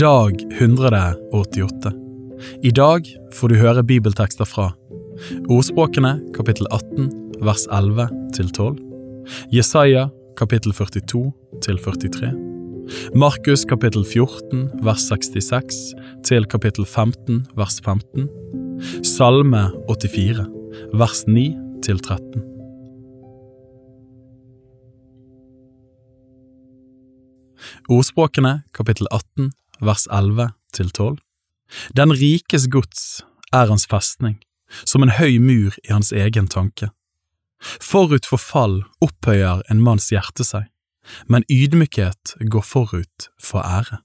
Dag 188. I dag får du høre bibeltekster fra Ordspråkene kapittel 18 vers 11 til 12. Jesaja kapittel 42 til 43. Markus kapittel 14 vers 66 til kapittel 15 vers 15. Salme 84 vers 9 til 13. Ordspråkene kapittel 18 vers 11 til 12. Den rikes gods er hans festning, som en høy mur i hans egen tanke. Forut for fall opphøyer en manns hjerte seg, men ydmykhet går forut for ære.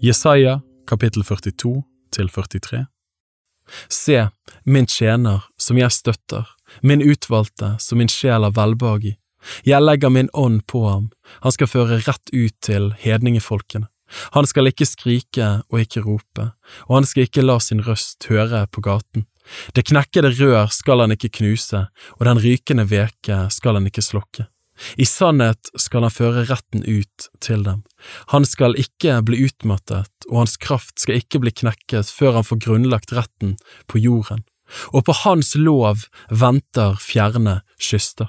Jesaja kapittel 42 til 43 Se, min tjener som jeg støtter, min utvalgte som min sjel har velbehag i. Jeg legger min ånd på ham, han skal føre rett ut til hedningefolkene. Han skal ikke skrike og ikke rope, og han skal ikke la sin røst høre på gaten. Det knekkede rør skal han ikke knuse, og den rykende veke skal han ikke slokke. I sannhet skal han føre retten ut til dem. Han skal ikke bli utmattet, og hans kraft skal ikke bli knekket før han får grunnlagt retten på jorden. Og på hans lov venter fjerne kyster.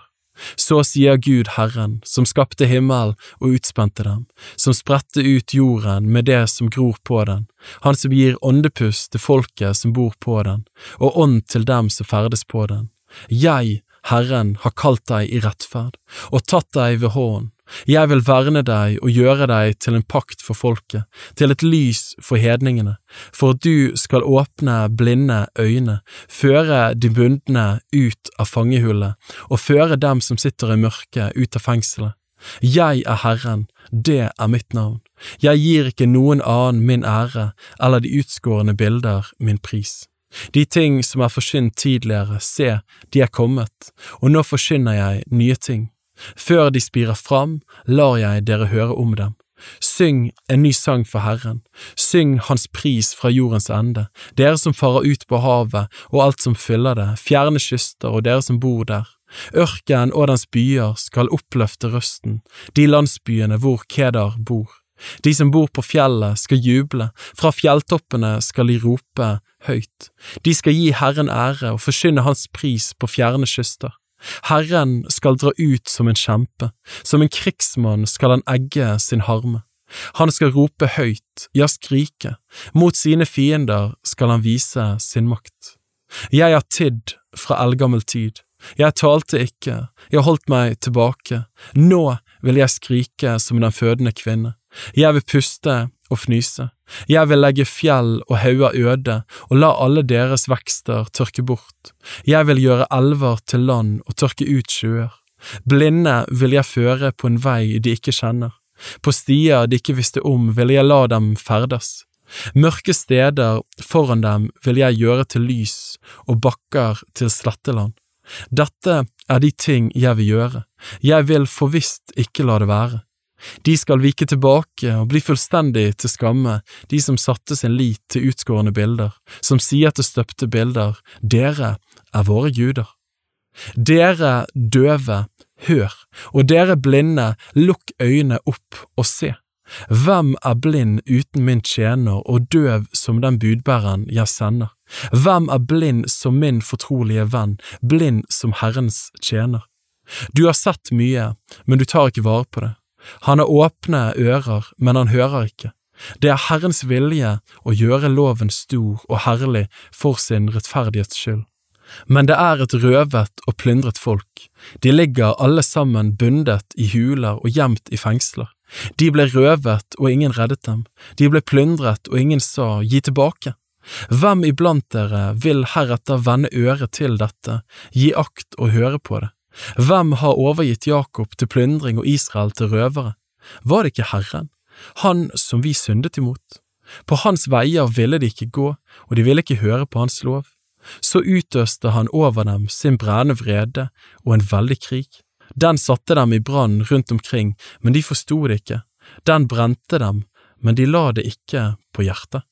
Så sier Gud Herren, som skapte himmelen og utspente dem, som spredte ut jorden med det som gror på den, han som gir åndepust til folket som bor på den, og ånd til dem som ferdes på den. Jeg Herren har kalt deg i rettferd og tatt deg ved hånden. Jeg vil verne deg og gjøre deg til en pakt for folket, til et lys for hedningene, for at du skal åpne blinde øyne, føre de bundne ut av fangehullet og føre dem som sitter i mørket ut av fengselet. Jeg er Herren, det er mitt navn. Jeg gir ikke noen annen min ære eller de utskårne bilder min pris. De ting som er forsynt tidligere, se, de er kommet, og nå forsyner jeg nye ting. Før de spirer fram, lar jeg dere høre om dem. Syng en ny sang for Herren, syng Hans pris fra jordens ende, dere som farer ut på havet og alt som fyller det, fjerne kyster og dere som bor der. Ørken og dens byer skal oppløfte røsten, de landsbyene hvor Kedar bor. De som bor på fjellet skal juble, fra fjelltoppene skal de rope høyt. De skal gi Herren ære og forkynne Hans pris på fjerne kyster. Herren skal dra ut som en kjempe, som en krigsmann skal han egge sin harme. Han skal rope høyt, ja skrike, mot sine fiender skal han vise sin makt. Jeg har tidd fra eldgammel tid, jeg talte ikke, jeg holdt meg tilbake, nå vil jeg skrike som den fødende kvinne. Jeg vil puste og fnyse. Jeg vil legge fjell og hauger øde og la alle deres vekster tørke bort. Jeg vil gjøre elver til land og tørke ut sjøer. Blinde vil jeg føre på en vei de ikke kjenner. På stier de ikke visste om vil jeg la dem ferdes. Mørke steder foran dem vil jeg gjøre til lys og bakker til sletteland. Dette er de ting jeg vil gjøre, jeg vil forvisst ikke la det være. De skal vike tilbake og bli fullstendig til skamme, de som satte sin lit til utskårne bilder, som sier til støpte bilder, dere er våre guder. Dere døve, hør, og dere blinde, lukk øynene opp og se. Hvem er blind uten min tjener og døv som den budbæreren jeg sender? Hvem er blind som min fortrolige venn, blind som Herrens tjener? Du har sett mye, men du tar ikke vare på det. Han har åpne ører, men han hører ikke. Det er Herrens vilje å gjøre loven stor og herlig for sin rettferdighets skyld. Men det er et røvet og plyndret folk, de ligger alle sammen bundet i huler og gjemt i fengsler. De ble røvet og ingen reddet dem, de ble plyndret og ingen sa gi tilbake. Hvem iblant dere vil heretter vende øret til dette, gi akt og høre på det? Hvem har overgitt Jakob til plyndring og Israel til røvere? Var det ikke Herren, han som vi syndet imot? På hans veier ville de ikke gå, og de ville ikke høre på hans lov. Så utøste han over dem sin brennende vrede og en veldig krig. Den satte dem i brann rundt omkring, men de forsto det ikke. Den brente dem, men de la det ikke på hjertet.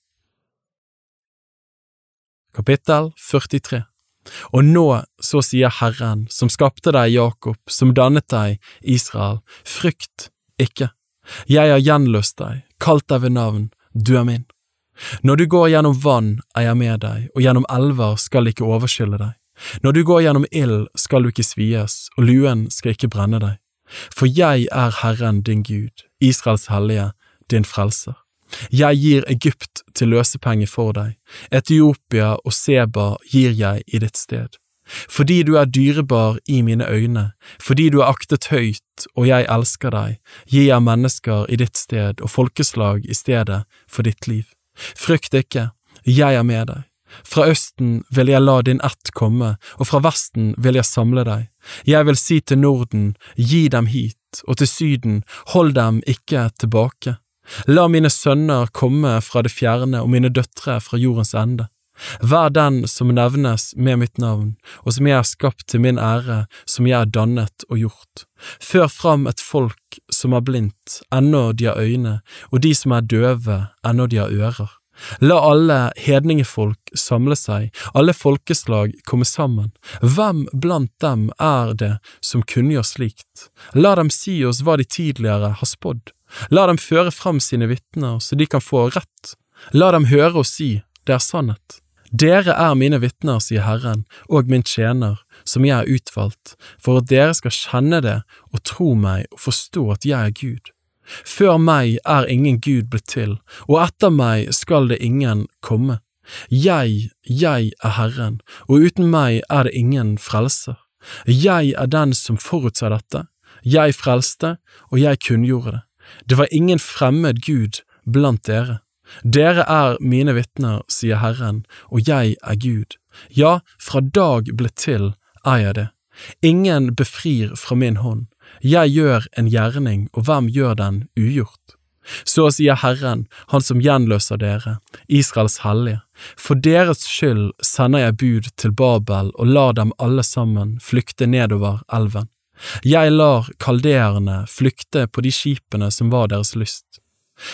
Kapittel 43 Og nå, så sier Herren, som skapte deg, Jakob, som dannet deg, Israel, frykt ikke. Jeg har gjenløst deg, kalt deg ved navn, du er min. Når du går gjennom vann, er jeg med deg, og gjennom elver skal ikke overskylle deg. Når du går gjennom ild, skal du ikke svies, og luen skal ikke brenne deg. For jeg er Herren din Gud, Israels hellige, din frelser. Jeg gir Egypt til løsepenge for deg, Etiopia og Seba gir jeg i ditt sted. Fordi du er dyrebar i mine øyne, fordi du er aktet høyt og jeg elsker deg, gir jeg mennesker i ditt sted og folkeslag i stedet for ditt liv. Frykt ikke, jeg er med deg. Fra østen vil jeg la din ett komme, og fra vesten vil jeg samle deg. Jeg vil si til Norden, gi dem hit, og til Syden, hold dem ikke tilbake. La mine sønner komme fra det fjerne og mine døtre fra jordens ende. Vær den som nevnes med mitt navn, og som jeg har skapt til min ære, som jeg har dannet og gjort. Før fram et folk som er blindt, ennå de har øyne, og de som er døve, ennå de har ører. La alle hedningefolk samle seg, alle folkeslag komme sammen. Hvem blant dem er det som kunngjør slikt? La dem si oss hva de tidligere har spådd. La dem føre fram sine vitner så de kan få rett. La dem høre og si, det er sannhet. Dere er mine vitner, sier Herren, og min tjener, som jeg har utvalgt, for at dere skal kjenne det og tro meg og forstå at jeg er Gud. Før meg er ingen Gud blitt til, og etter meg skal det ingen komme. Jeg, jeg er Herren, og uten meg er det ingen frelser. Jeg er den som forutsa dette. Jeg frelste, og jeg kunngjorde det. Det var ingen fremmed Gud blant dere. Dere er mine vitner, sier Herren, og jeg er Gud. Ja, fra dag ble til er jeg det. Ingen befrir fra min hånd. Jeg gjør en gjerning, og hvem gjør den ugjort? Så sier Herren, Han som gjenløser dere, Israels hellige, for deres skyld sender jeg bud til Babel og lar dem alle sammen flykte nedover elven. Jeg lar kaldeerne flykte på de skipene som var deres lyst.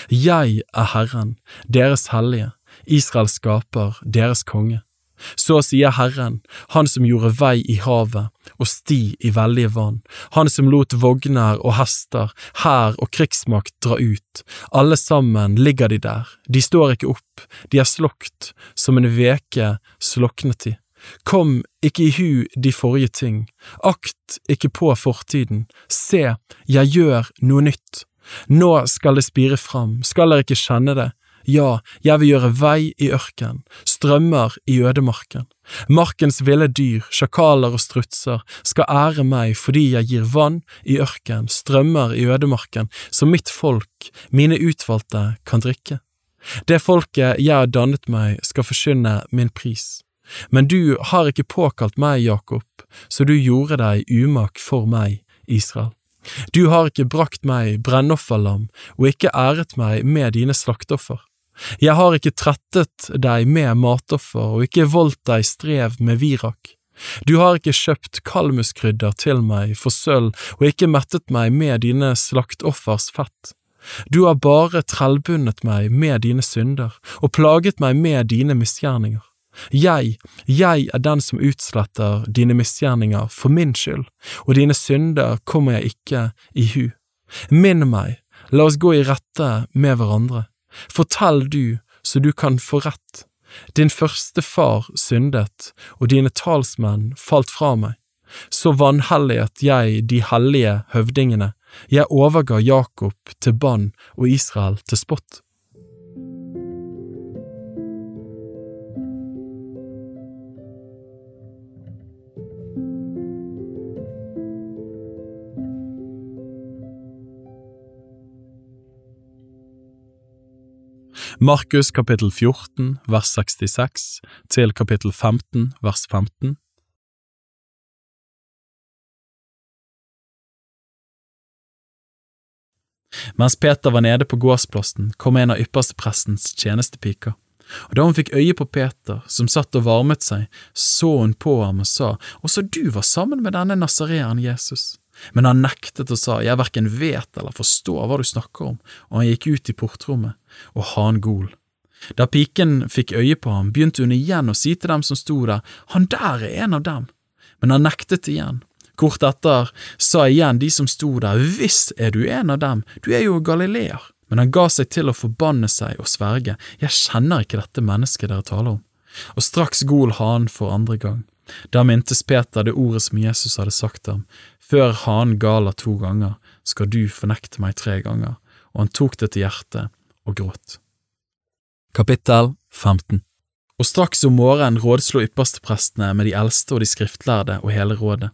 Jeg er Herren, deres hellige, Israels skaper, deres konge. Så sier Herren, Han som gjorde vei i havet og sti i veldige vann, Han som lot vogner og hester, hær og krigsmakt dra ut, alle sammen ligger de der, de står ikke opp, de er slokt, som en veke sloknet de. Kom ikke i hu de forrige ting, akt ikke på fortiden, se, jeg gjør noe nytt. Nå skal det spire fram, skal dere ikke kjenne det, ja, jeg vil gjøre vei i ørken, strømmer i ødemarken. Markens ville dyr, sjakaler og strutser skal ære meg fordi jeg gir vann i ørken, strømmer i ødemarken, som mitt folk, mine utvalgte, kan drikke. Det folket jeg har dannet meg, skal forkynne min pris. Men du har ikke påkalt meg, Jakob, så du gjorde deg umak for meg, Israel. Du har ikke brakt meg brennofferlam og ikke æret meg med dine slakteoffer. Jeg har ikke trettet deg med matoffer og ikke voldt deg strev med virak. Du har ikke kjøpt kalmuskrydder til meg for sølv og ikke mettet meg med dine slaktoffers fett. Du har bare trellbundet meg med dine synder og plaget meg med dine misgjerninger. Jeg, jeg er den som utsletter dine misgjerninger for min skyld, og dine synder kommer jeg ikke i hu. Minn meg, la oss gå i rette med hverandre. Fortell du, så du kan få rett. Din første far syndet, og dine talsmenn falt fra meg. Så vanhelliget jeg de hellige høvdingene, jeg overga Jakob til bann og Israel til spott. Markus kapittel 14 vers 66 til kapittel 15 vers 15. Mens Peter var nede på gårdsplassen, kom en av yppersteprestens tjenestepiker. Og Da hun fikk øye på Peter, som satt og varmet seg, så hun på ham og sa, Også du var sammen med denne nasareeren Jesus. Men han nektet og sa, jeg verken vet eller forstår hva du snakker om, og han gikk ut i portrommet, og han gol. Da piken fikk øye på ham, begynte hun igjen å si til dem som sto der, han der er en av dem, men han nektet igjen. Kort etter sa igjen de som sto der, visst er du en av dem, du er jo galileer. Men han ga seg til å forbanne seg og sverge, jeg kjenner ikke dette mennesket dere taler om. Og straks gol hanen for andre gang. Da mintes Peter det ordet som Jesus hadde sagt ham, før hanen galer to ganger, skal du fornekte meg tre ganger, og han tok det til hjertet og gråt. Kapittel 15 Og straks om morgenen rådslo yppersteprestene med de eldste og de skriftlærde og hele rådet,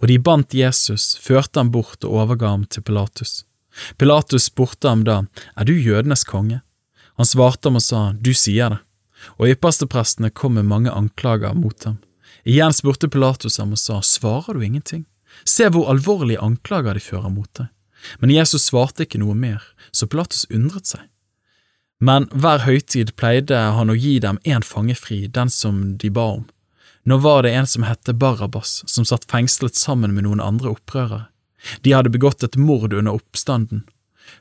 og de bandt Jesus, førte ham bort og overga ham til Pilatus. Pilatus spurte ham da, Er du jødenes konge? Han svarte ham og sa, Du sier det. Og yppersteprestene kom med mange anklager mot ham. Igjen spurte Pilatus ham og sa, Svarer du ingenting? Se hvor alvorlige anklager de fører mot deg. Men Jesus svarte ikke noe mer, så Pilatus undret seg. Men hver høytid pleide han å gi dem én fangefri, den som de ba om. Nå var det en som het Barabas, som satt fengslet sammen med noen andre opprørere. De hadde begått et mord under oppstanden.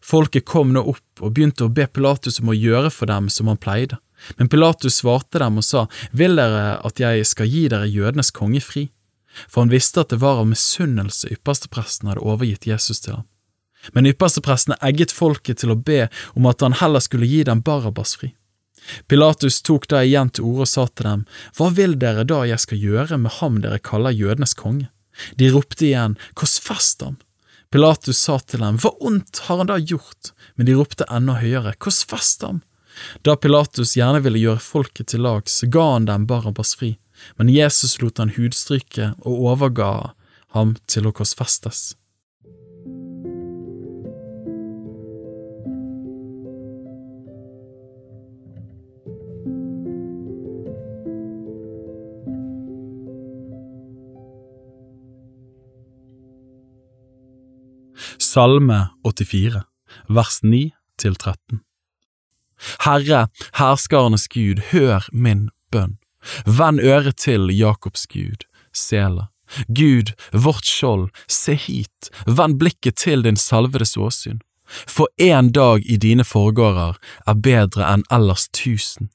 Folket kom nå opp og begynte å be Pilatus om å gjøre for dem som han pleide. Men Pilatus svarte dem og sa, Vil dere at jeg skal gi dere jødenes konge fri? For han visste at det var av misunnelse ypperstepresten hadde overgitt Jesus til ham. Men ypperstepresten egget folket til å be om at han heller skulle gi dem Barabas fri. Pilatus tok da igjen til orde og sa til dem, Hva vil dere da jeg skal gjøre med ham dere kaller jødenes konge? De ropte igjen, Korsfest ham! Pilatus sa til dem, Hva ondt har han da gjort? Men de ropte enda høyere, Korsfest ham! Da Pilatus gjerne ville gjøre folket til lags, ga han dem Barabas fri, men Jesus lot han hudstryke og overga ham til å korsfestes. Salme 84, vers 9 til 13 Herre, herskarenes Gud, hør min bønn. Vend øret til Jakobs Gud, Sela. Gud, vårt skjold, se hit, vend blikket til din salvedes åsyn. For én dag i dine forgårder er bedre enn ellers tusen.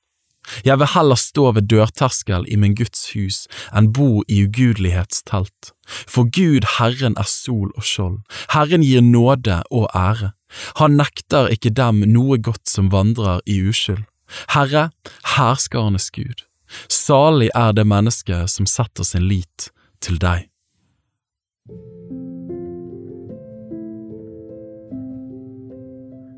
Jeg vil heller stå ved dørterskel i min Guds hus enn bo i ugudelighetstelt. For Gud Herren er sol og skjold, Herren gir nåde og ære. Han nekter ikke dem noe godt som vandrer i uskyld. Herre, herskarenes Gud, salig er det mennesket som setter sin lit til deg.